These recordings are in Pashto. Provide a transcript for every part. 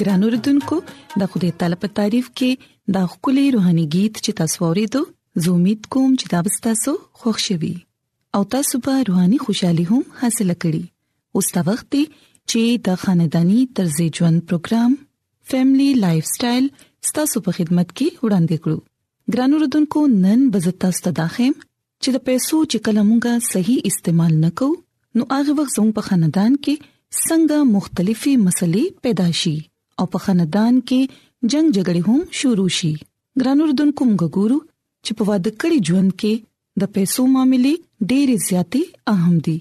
ګران اوردونکو د خدای تعالی په تعریف کې دا خولي روحاني गीत چې تاسو ورېدو زه امید کوم چې دا به تاسو خوښ شي او تاسو به روحاني خوشحالي هم حاصل کړئ اوس دا وخت دی چې د خاندانی طرز ژوند پروګرام فیملی لایف سټایل ستاسو په خدمت کې وړاندې کړو ګران اوردونکو نن بزتا ستداخم چې د پیسو چې کله مونږه صحیح استعمال نکو نو هغه وخت زموږ په خاندان کې څنګه مختلفي مسلې پیدا شي او په خاندان کې جنگ جګړې هم شروع شي ګران اردوونکو موږ ګورو چې په واده کړي ژوند کې د پیسو معاملې ډېرې زیاتې اهم دي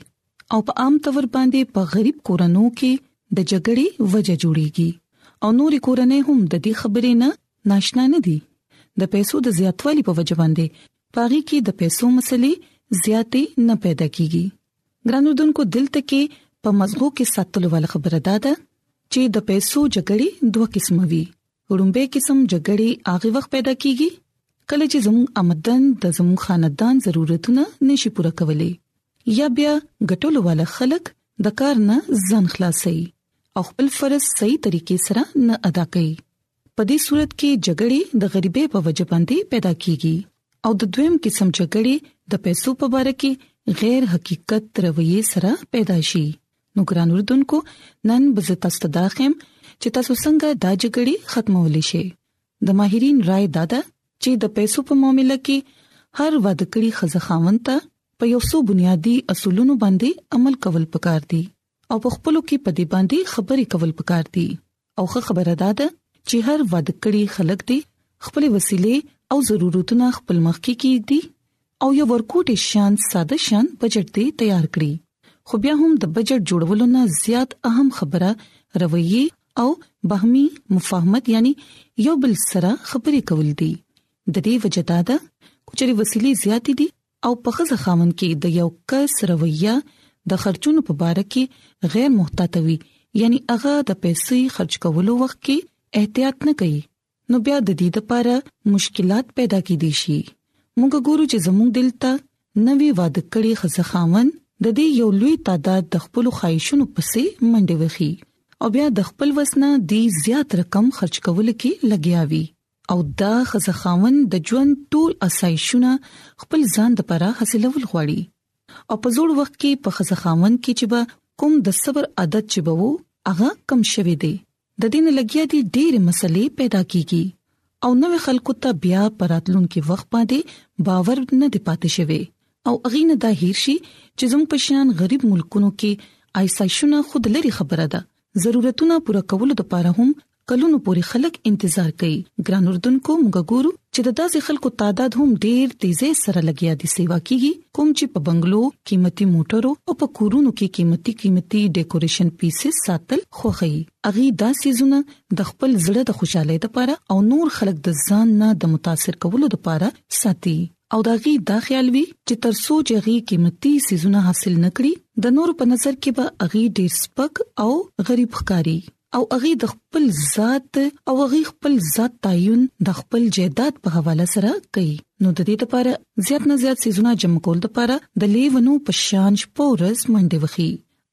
او په عام تور باندې په غریب کورنو کې د جګړې وجه جوړيږي او نورې کورنۍ هم د دې خبرې نه ناشنا نه دي د پیسو د زیاتوالي په وجه باندې پاغي کې د پیسو مسلې زیاتې نه پیدا کیږي ګران اردوونکو دلته کې په مزغو کې ساتلو ول خبره ده ده چې د پیسو جګړې دوه قسمه وي وړومبه قسم جګړې هغه وخت پیدا کیږي کله چې زموږ آمدن د زموږ خاندان ضرورتونه نشي پوره کولای یا بیا غټولو والا خلک د کار نه ځان خلاصي او خپل فرض صحیح طریقې سره نه ادا کوي په دې صورت کې جګړې د غریبۍ په وجه باندې پیدا کیږي او د دویم قسم جګړې د پیسو په باره کې غیر حقیقت رویه سره پیدا شي نو ګران اردوونکو نن بز تاسو ته داخم چې تاسو څنګه دا جګړې ختمول شي د ماهرین رائے دادا چې د پیسو په معاملې کې هر ود کړی خزخاون ته په یو څو بنیادی اصولونو باندې عمل کول پکار دي او په خپلو کې په دې باندې خبرې کول پکار دي او ښه خبره ده چې هر واده کړي خلک دي خپل وسیلې او ضرورتونه خپل مخ کې کیږي او یو ورکوټي شان ساده شان بجټ دی تیار کړي خو بیا هم د بجټ جوړولو نه زیات اهم خبره رویه او بهمي مفاهمت یعنی یو بل سره خبرې کول دي د دې وجدا ده چې وسیلې زیاتې دي او په خزه خاوند کې د یو کس رویه د خرچونو په باره کې غیر محتاط وي یعنی هغه د پیسې خرج کولو وخت کې احتیاط نه کوي نو بیا د دې لپاره مشکلات پیدا کیدي شي موږ ګورو چې زموږ دلته نوې واده کړي خزخاون د دې یو لوی تعداد د خپل خواهشونو پسې منډه وخی او بیا د خپل وسنه دی زیات رقم خرج کول کې لګیا وی او دا خزه خاون د ژوند ټول اسایشونه خپل ځان د پره حاصلول غواړي او په زوړ وخت کې په خزه خاون کې چې به کوم د صبر عادت چې به وو هغه کم شوي دي د دین لګیا دي ډېر مسلې پیدا کیږي او نو خلکو ته بیا پراتلون کې وخت باندې باور نه دی پاتې شوی او اغینه دا هیر شي چې زموږ په شان غریب ملکونو کې آیسایشونه خود لري خبره ده ضرورتونه پوره کولو لپاره هم کلونو پورې خلک انتظار کوي ګران اردوونکو موږ ګورو چې د داسې خلکو تعداد هم ډیر تیزه سره لګیا دي سیوا کیږي کوم چې په بنگلو قیمتي موټرو او په کورونو کې قیمتي قیمتي ډیکوریشن پیسز ساتل خوخي اغي دا سيزونه د خپل زړه د خوشاله لپاره او نور خلک د ځان نه د متاثر کولو لپاره ساتي او دا غي دا خیال وی چې تر څو چې غي قیمتي سيزونه حاصل نکړي د نور په نظر کې به غي ډیر سپک او غریب ښکاری او هغه د خپل ذات او هغه خپل ذات تعین د خپل جیداد په حواله سره کوي نو د دې لپاره زیات نه زیات سيزونه جمع کول لپاره د لیونو په شان شپورز منډه وخی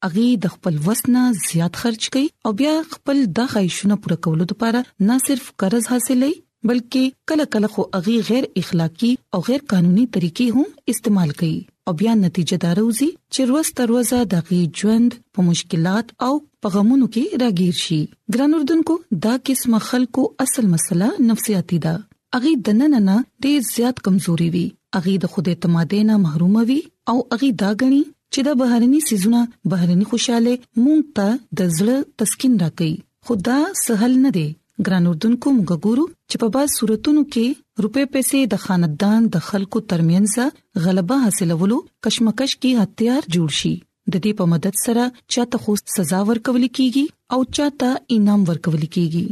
اغي د خپل وسنه زیات خرج کوي او بیا خپل د خواهشونو پوره کولو لپاره نه صرف قرض حاصلې بلکې کله کله خو هغه غیر اخلاقی او غیر قانوني طریقې هم استعمال کوي او بیا نتیجه داروزی چې روز تر روزه د غي ژوند په مشکلات او پغمونو کې راګیر شي ګران اردوونکو دا قسمه خلکو اصل مسله نفسیاتی ده اغي د نن نه ډیر زیات کمزوري وي اغي د خود اعتماد نه محروم وي او اغي دا غني چې د بهرني سيزونه بهرني خوشاله مونږ ته د زړه تسکین راکړي خو دا سهل نه دی ګران اردوونکو موږ ګورو چې په بعض صورتونو کې روپې پیسې د خاندان د خلکو ترمنځ غلبه حاصلولو کشمکش کې هتیار جوړ شي د دې په مدد سره چاته خو سزا ورکول کیږي او چاته انعام ورکول کیږي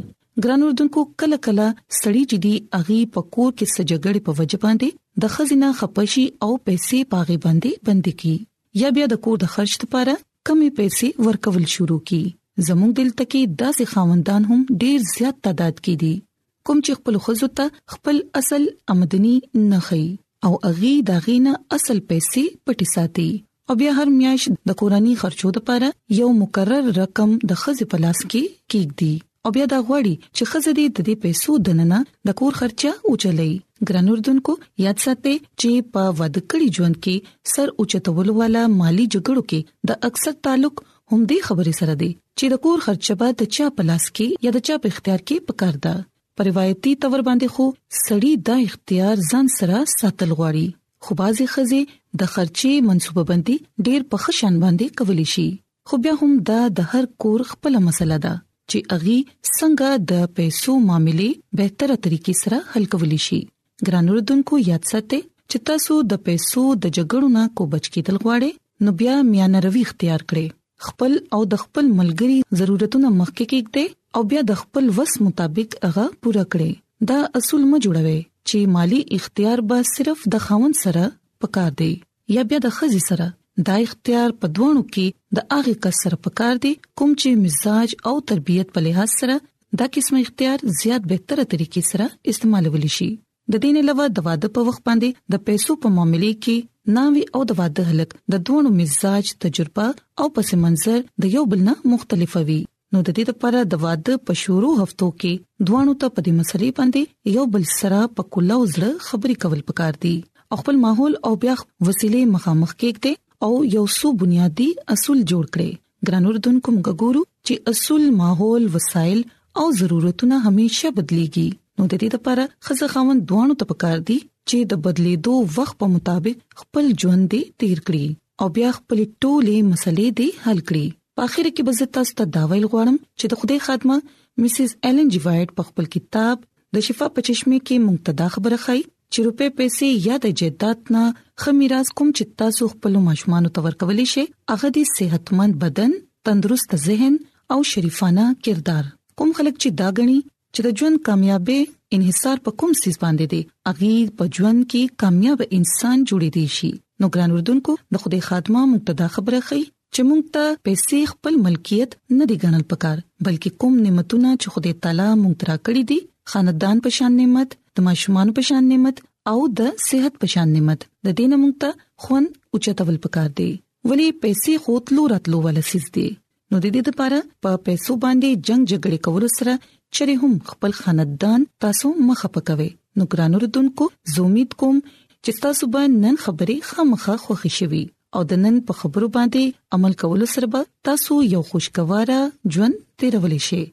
ګران اردوونکو کله کله سړی چې دی اغي په کور کې سجګړې په وجه باندې د خزینه خپشي او پیسې پاغي باندې بند کی یا بیا د کور د خرج لپاره کمې پیسې ورکول شروع کی زموږ دلته کې داسې خاوندان هم ډیر زیات تعداد کې دي کوم چې خپل خزو ته خپل اصل آمدنی نه خي او اغي داغینه اصل پیسې پټي ساتي او بیا هر میاش د کورنۍ خرچو لپاره یو مقرر رقم د خزې په لاس کې کیږي او بیا دا غواړي چې خزه دې د دې پیسو دننه د کور خرچه اوچلې ګران اردوونکو یاد ساتئ چې په ود کړي ژوند کې سر اوچتولو والا مالی جګړو کې د اکثر تعلق هم دې خبرې سره دی چې د کور خرچه به د چا پلاس کې یا د چا په اختیار کې پکار ده په روایتي تور باندې خو سړی دا اختیار ځان سره ساتل غواړي خو بازي خزي د خرچي منصوبه بندي ډېر په خشن باندې کولی شي خو بیا هم دا د هر کور خپل مسله ده چې اغي څنګه د پیسو معاملې به تر طریقې سره حل کول شي ګران اردوونکو یاد ساتئ چې تاسو د پیسو د جګړو نه کو بچ کېدل غواړئ نو بیا میانه روي اختیار کړئ خپل او د خپل ملګری ضرورتونه مخکې کېږئ او بیا د خپل وس مطابق هغه پوره کړئ دا اصول م جوړوي چې مالی اختیار به صرف د خاون سره پکار دی یا بیا د خزي سره دا اختیار په دوانو کې د هغه کس سره پکار دی کوم چې مزاج او تربيت په لحاظ سره دا قسمه اختیار زیات بهتره طریقې سره استعمالول شي د دین علاوه د واده په وخت باندې د پیسو په معاملې کې ناوي او د واده هلک د دوه مزاج تجربه او پس منظر د یو بل نه مختلفه وي نو د دې لپاره د واده په شورو هفتو کې دوانو ته په دې مسلې باندې یو بل سره په کله وزړه خبرې کول پکار دي او خپل ماحول او بیا وسیلې مخامخ کېږي او یو څو بنیادی اصول جوړ کړي ګران اردوونکو موږ ګورو چې اصول ماحول وسایل او ضرورتونه همیشه بدليږي نو د دې لپاره خزه خاوند دوانو ته پکار دي چې د بدلیدو وخت په مطابق خپل ژوند دې تیر کړي او بیا خپل ټولې مسلې دې حل کړي په اخر کې به زه تاسو ته دا ویل غواړم چې د خوده خادمه مسز ایلن جی وایټ په خپل کتاب د شفا په چشمه کې مونږ ته دا خبره خای چې روپې پیسې یا د جیدات نه خمیراس کوم چې تاسو خپل ماشومان ته ورکولې شي هغه دې صحتمند بدن تندرست ذهن او شریفانه کردار کوم خلک چې دا غني چې د ژوند کامیابې انحصار په کوم سیس باندې دی اغي په ژوند کې کامیاب انسان جوړې دي شي نو ګران اردوونکو د خوده خادمه مقتدا خبره خي چې موږ ته پیسې خپل ملکیت نه دي ګڼل پکار بلکې کوم نعمتونه چې خوده تعالی موږ ترا کړی دي خاندان په شان نعمت د ماشومان په شان نعمت او د صحت په شان نعمت د دینه موږ ته خوند اوچتول پکار دي ولی پیسې خو تلو راتلو ول سیس دي نو د دې لپاره په پیسو باندې جنگ جګړه کول سره چره هم خپل خاندان تاسو مخه پکوي نو ګرانو ردوونکو زه امید کوم چې تاسو به نن خبرې خامخا خوښی شوي او د نن په خبرو باندې عمل کول سره به تاسو یو خوشگوار ژوند تیرول شي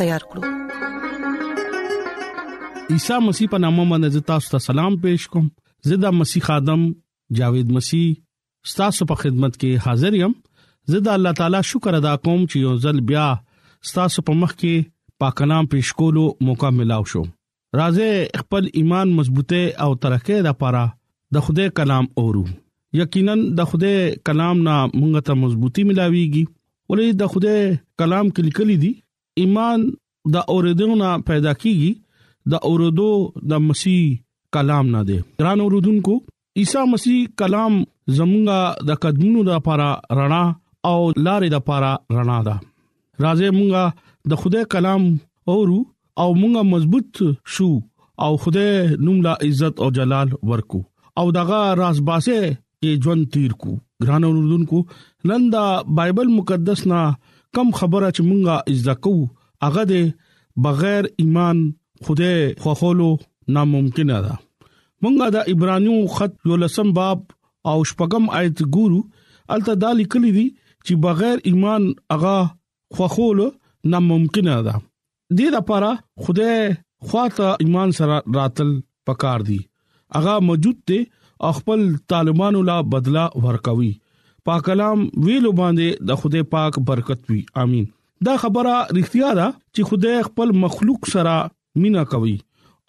تیار کړو عیسی مسیح په نامه باندې تاسو ته سلام پېښ کوم زدا مسیح ادم جاوید مسیح تاسو په خدمت کې حاضر یم زدا الله تعالی شکر ادا کوم چې یو ځل بیا تاسو په مخ کې پاک کلام پېښ کولو موقع ملاو شو راځي خپل ایمان مضبوطه او ترقه لپاره د خوده کلام اورو یقینا د خوده کلام نه مونږ ته مضبوطی ملاويږي ولې د خوده کلام کې لیکل دي ایمان د اوریدونه پیدا کیږي د اوردو د مسیح کلام نه دی ګران اوردونکو عیسی مسیح کلام زمونږه د قدمونو د لپاره رڼا او لارې د لپاره رڼا ده راځي مونږه د خدای کلام اورو او مونږه مضبوط شو او خدای نوم لا عزت او جلال ورکو او دغه راز باسه کې ژوند تیر کو ګران اوردونکو نن دا بایبل مقدس نا کم خبره چې مونږه عزت کو هغه دې بغیر ایمان خدای خوخولو ناممکن ده مونږه د عبرانیو خط یو لسم باب او شپږم آیت ګورو الته دا لیکل دي چې بغیر ایمان هغه خوخول ناممکن ده د دې لپاره خدای خواته ایمان سره راتل پکار دي هغه موجود ته خپل طالبانو لا بدلا ورکوي پاک کلام ویلو باندې د خدای پاک برکت وي امين دا خبره رښتیا ده چې خدای خپل مخلوق سره مینا کوي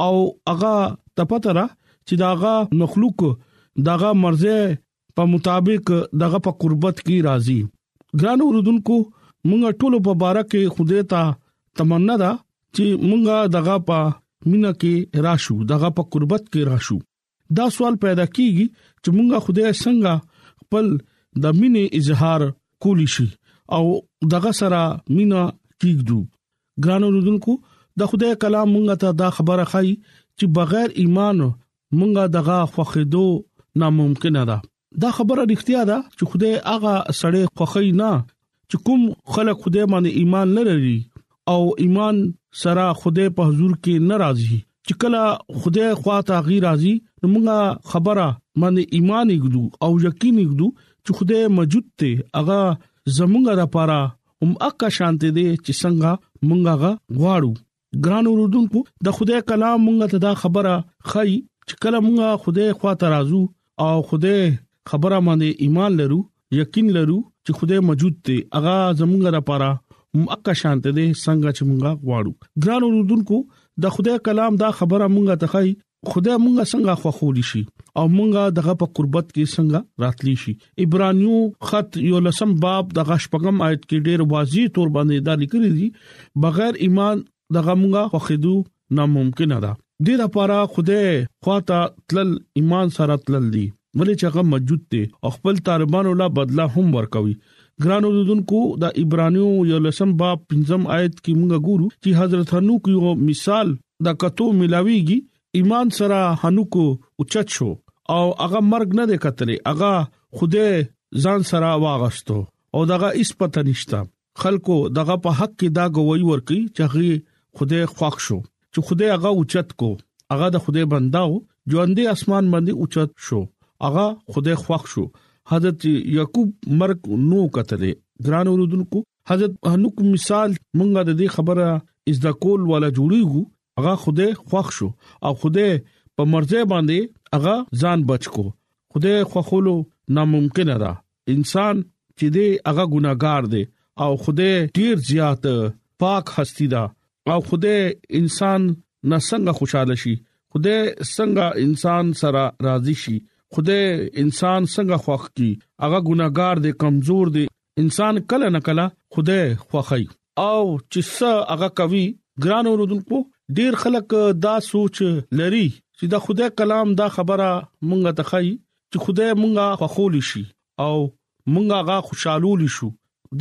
او هغه تپتره چې داغه مخلوق داغه مرزه په مطابق دغه په قربت کې راضي ګران اوردونکو مونږ ټول په بارا کې خدای ته تمنا ده چې مونږه دغه په مینا کې راشو دغه په قربت کې راشو دا سوال پیدا کیږي چې مونږه خدای څنګه خپل د مینې اظهار کولی شي او دغه سره مینا کیږو ګران اوردونکو د خدای کلام مونږ ته دا خبره خای چې بغیر ایمان مونږه دغه فخیدو ناممکن ده دا خبره رښتیا ده چې خدای هغه سړی خوخی نه چې کوم خلک خدای باندې ایمان نه لري او ایمان سره خدای په حضور کې ناراضي چې کله خدای خوا ته غیر راضي نو موږ خبره باندې ایمان یګدو او یقین یګدو چې خدای موجود ته هغه زمونږه لپاره هم اکه شانته دي چې څنګه مونږه غواړو ګران اوردونکو د خدای کلام مونږ ته دا خبره خای چې کله مونږ خدای خوا ته راځو او خدای خبره باندې ایمان لرو یقین لرو چې خدای موجود دی اغا زمونږ لپاره مکه شانته دي څنګه چې مونږه غواړو ګران اوردونکو د خدای کلام دا خبره مونږه ته خای خدای مونږه څنګه خوخول شي او مونږه دغه په قربت کې څنګه راتلی شي ابرانیو خط یو لسم باب دغه شپږم آیت کې ډېر واضح تور باندې دا لیکل دي بغیر ایمان دغه مونږه خوخېدو ناممکن ده د لپاره خدای خواته تل ایمان سره تل دي ولې چې هغه موجود دی او خپل طالبانو لا بدله هم ورکوي ګرانو دودونکو د عبرانیو یو لسم باب پنځم آیت کې موږ ګورو چې حضرت هنوک یو مثال د کتو ملاويږي ایمان سره هنوک اوچت شو او هغه مرګ نه دی کتلې هغه خوده ځان سره واغستو او دغه اس پته نشته خلکو دغه په حق کې دا گواہی ورکړي چې هغه خدای خوښ شو چې خدای هغه اوچت کو هغه د خدای بنداو ژوندې اسمان باندې اوچت شو هغه خدای خوښ شو حضرت یعقوب مرګ نو کتلې ګران اوردونکو حضرت هنوک مثال مونږه د دې خبره از د کول ولا جوړیږو هغه خدای خوښ شو او خدای په مرزه باندې هغه ځان بچ کو خدای خوخولو ناممکن ده انسان چې دی هغه ګناګار دی او خدای ډیر زیات پاک هستی ده او خدای انسان نه څنګه خوشاله شي خدای څنګه انسان سره راضي شي خدای انسان څنګه خوښ کی هغه ګناګار دی کمزور دی انسان کله نه کله خدای خوخی او چې څه هغه کوي ګران اوردونکو ډیر خلک دا سوچ لري چې دا خدای کلام دا خبره مونږه تخای چې خدای مونږه خوخول شي او مونږه غا خوشالول شو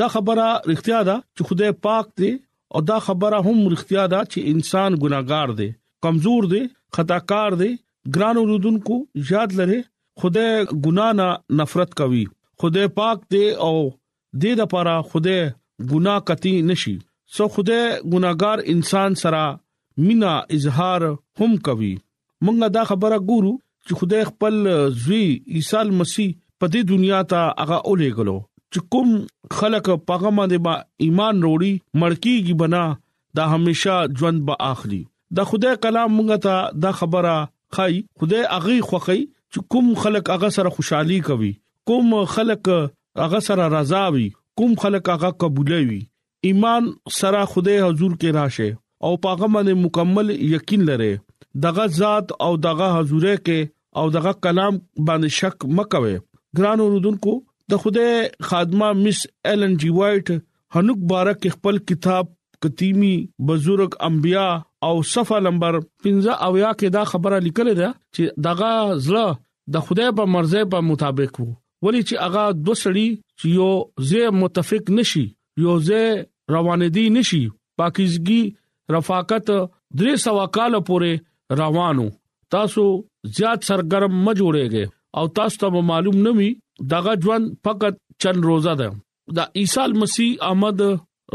دا خبره اړتیا ده چې خدای پاک دې او دا خبره هم اړتیا ده چې انسان ګناګار دی کمزور دی خطاکار دی ګران اوردونکو یاد لره خدای ګنا نه نفرت کوي خدای پاک دې او دې لپاره خدای ګناه کتی نشي سو خدای ګناګار انسان سره مینا اظهار هم کوي مونږه دا خبره ګورو چې خدای خپل زوی عیسی مسیح په دې دنیا ته هغه اولې غلو چې کوم خلک پاغه باندې با ایمان وروړي مړکیږي بنا دا همیشا ژوند به اخلي دا خدای کلام موږ ته دا خبره خای خدای اغي خوخی چې کوم خلک هغه سره خوشحالي کوي کوم خلک هغه سره رضا وي کوم خلک هغه قبولوي ایمان سره خدای حضور کې راشه او پاغه باندې مکمل یقین لره دغه ذات او دغه حضوره کې او دغه کلام باندې شک مکوي ګران اوردونکو د خدای خادمه مس ایلن جی وایټ هنوک بارک خپل کتاب قدیمی بزرگ انبیا او صفه نمبر 15 او یا کې دا خبره لیکلې ده چې دغه زړه د خدای په مرزه په مطابق وو ولی چې هغه دو سړي چې یو زه متفق نشي یو زه روان دي نشي پاکیزګي رفاقت درې سوا کال پورې روانو تاسو زیات سرګرم ما جوړیږئ او تاسو ته معلوم نه وي دغه ژوند فقط چن روزه ده دا عیسی مسیح آمد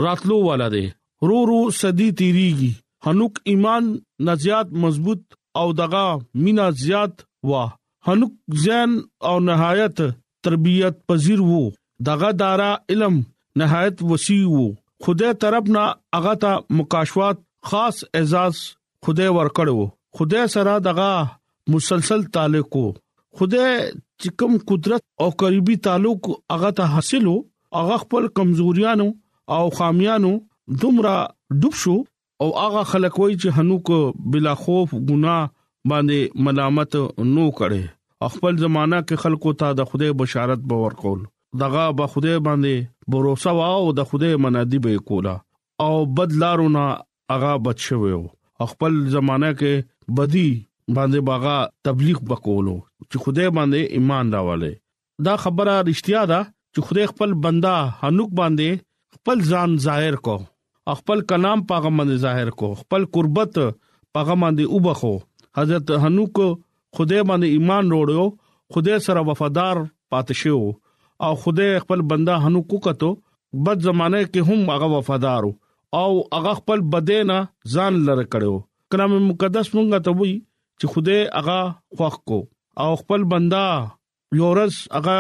راتلو والا دی رو رو صدی تیریږي هنوک ایمان نزيات مضبوط او دغه مینا زیات وا هنوک ځان او نهایت تربيت پذیر وو دغه دارا علم نهایت وسیع وو خدای طرف نه هغه ته مکاشفات خاص اعزاز خدای ورکړو خدای سره دغه مسلسل تعلق وو خدای چې کوم قدرت او قریبي تعلق هغه ته حاصلو هغه خپل کمزوریانو او خامیانو دومره ډوب شو او هغه خلک وای چې هنوک بلا خوف ګنا باندې ملامت نو کړي خپل زمانہ کې خلکو ته د خدای بشارت باور کول دغه به خدای باندې باور او د خدای منادي به کولا او بد لارو نه هغه بچ شوی او خپل زمانہ کې بدی باندې باغا تبلیغ وکولو چې خدای باندې ایمان راواله دا خبره رښتیا ده چې خدای خپل بندا هنوک باندې خپل ځان ظاهر کو خپل کلام پاغه باندې ظاهر کو خپل قربت پاغه باندې وبخو حضرت هنوک خدای باندې ایمان وروړو خدای سره وفادار پاتې شو او خدای خپل بنده هنو کوکتو بد زمانه کې هم هغه وفادارو او هغه خپل بدینا ځان لره کړو کلام مقدس مونږ ته وایي چې خدای هغه خوخ کو او خپل بندا یورز هغه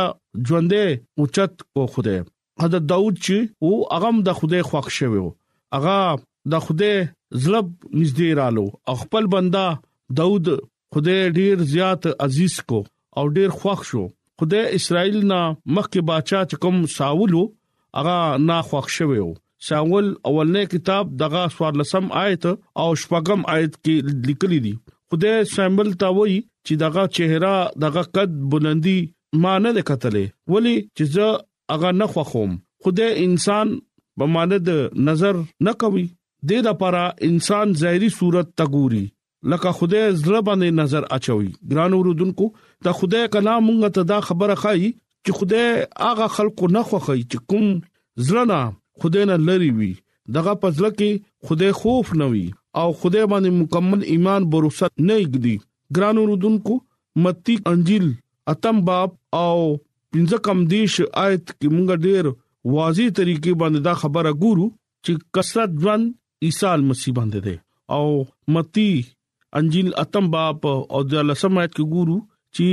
ژوندې اوچت کو خدای حضرت داوود چې او هغه هم د خدای خوښ شوی و هغه د خدای زلب نږدې رالو او خپل بندا داوود خدای ډیر زیات عزیز کو او ډیر خوښ شو خدای اسرائیل نه مخکې بچا چې کوم ساول وو هغه نا خوښ شوی و ساول اولنې کتاب دغه سوار لسم آیت او شپږم آیت کې لیکل دي خدای سامبل تا وایي چې دغه چهره دغه قد بلندي ما نه ده کتلې ولی چې زه هغه نه خوخوم خو د انسان په معنی د نظر نه کوي د دې لپاره انسان ظاهري صورت تګوري لکه خدای زړه باندې نظر اچوي ګران اوردونکو د خدای کلام موږ ته دا خبره خایي چې خدای هغه خلکو نه خوخي چې کوم زړه نه خدای نه لري وي دغه پزله کې خدای خوف نه وي او خدای باندې مکمل ایمان باور نه یګدي ګرانو رودونکو متی انجیل اتم باب او پنځه کم دیش آیت کې موږ ډېر واضح طریقې باندې دا خبره ګورو چې کثرت ژوند عیسی مسیح باندې ده او متی انجیل اتم باب او د لسم آیت کې ګورو چې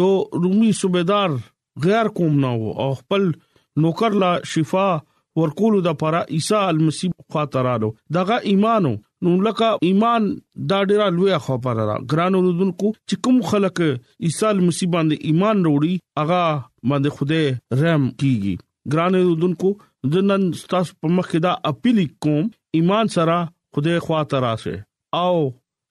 یو رومي صوبیدار غیر کوم نه وو او خپل نوکر لا شفا ورکول د پر عیسی المسی خاطرانو دغه ایمانو نو لکه ایمان دا ډیره لوی خبره ده ګران اوردونکو چې کوم خلک عیسی المسی باندې ایمان وروړي هغه باندې خوده رحم کیږي ګران اوردونکو د نن ستاسو په مخ کې دا اپیل کوم ایمان سره خدای خوا ته راشه او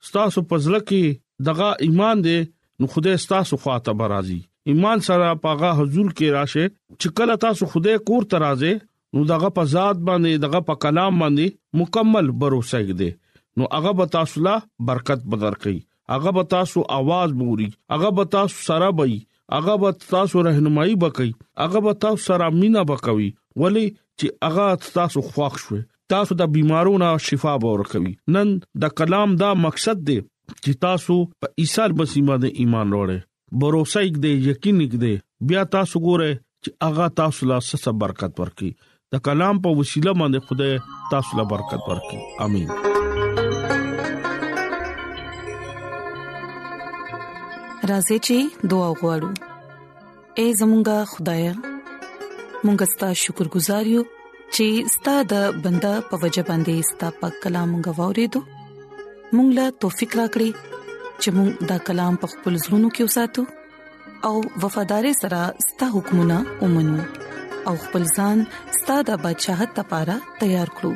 ستاسو په ځل کې دغه ایمان دی نو خدای ستاسو خواته برازي ایمان سره پاغه حضور کې راشه چې کله تاسو خدای کور ترازه نو دغه په ذات باندې دغه په کلام باندې مکمل باور وسګدي نو هغه به تاسو لا برکت بدر کوي هغه به تاسو आवाज بوري هغه به تاسو سره وي هغه به تاسو راهنمایي وکړي هغه به تاسو سره مینا وکوي ولی چې هغه تاسو خوښ شوي تاسو د بیمارونو شفا باور کوي نن د کلام دا مقصد دی چې تاسو په عیسی مسیح باندې ایمان وروړي باور سایګ دی یقین یک دی بیا تاسو ګوره چې هغه تاسو لا څه برکت ورکړي د کلام په وسیله باندې خدای تاسو لا برکت ورکړي امين راځي چې دعا وغوړو اے زمونږ خدای مونږ ستاسو شکر گزار یو چې ستاسو د بندا په وجه باندې ستاسو په کلام غوورې دو مونږ لا توفیق راکړي چې مونږ دا کلام په خپل زړونو کې وساتو او وفادار سره ستاسو حکمونه ومنو او خپل ځان ستاسو د بدشاہت لپاره تیار کړو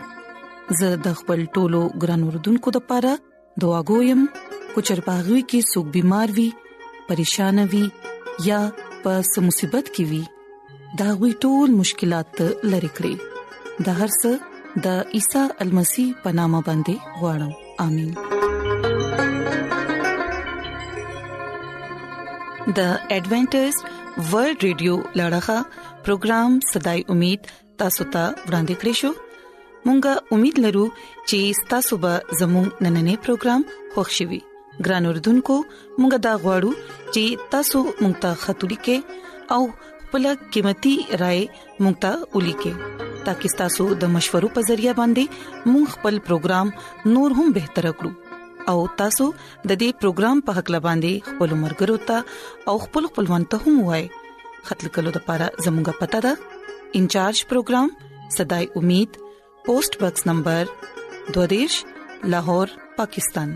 زه د خپل ټولو ګران وردونکو لپاره دعا کوم کو چرپاغوي کې سګ بيمار وي پریشان وي یا په سمصيبت کې وي دا غوي ټول مشکلات لری کړی د هر څه د عیسی المسی پنامه باندې غواړم امين د ایڈونچر ورلد رادیو لړغا پروگرام صداي امید تاسو ته ورانده کړی شو مونږه امید لرو چې تاسو به زموږ نننې پروګرام خوښیوي ګران اردوونکو مونږه دا غواړو چې تاسو مونږ ته خاطري کې او خپل قیمتي رائے مونږ ته ولي کې ترڅو تاسو د مشورو په ذریعہ باندې مونږ خپل پروګرام نور هم بهتر کړو او تاسو د دې پروګرام په حق لباندي خپل مرګرو ته او خپل خپلوان ته هم وایي خپل کلو د پاره زموږه پتا ده انچارج پروگرام صداي امید پوسټ باکس نمبر 22 لاهور پاکستان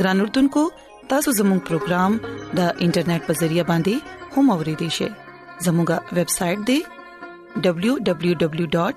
ګران اردوونکو تاسو زموږ پروگرام د انټرنیټ په ذریعہ باندې هم اوريدي شئ زموږه ویب سټ د www.awr.org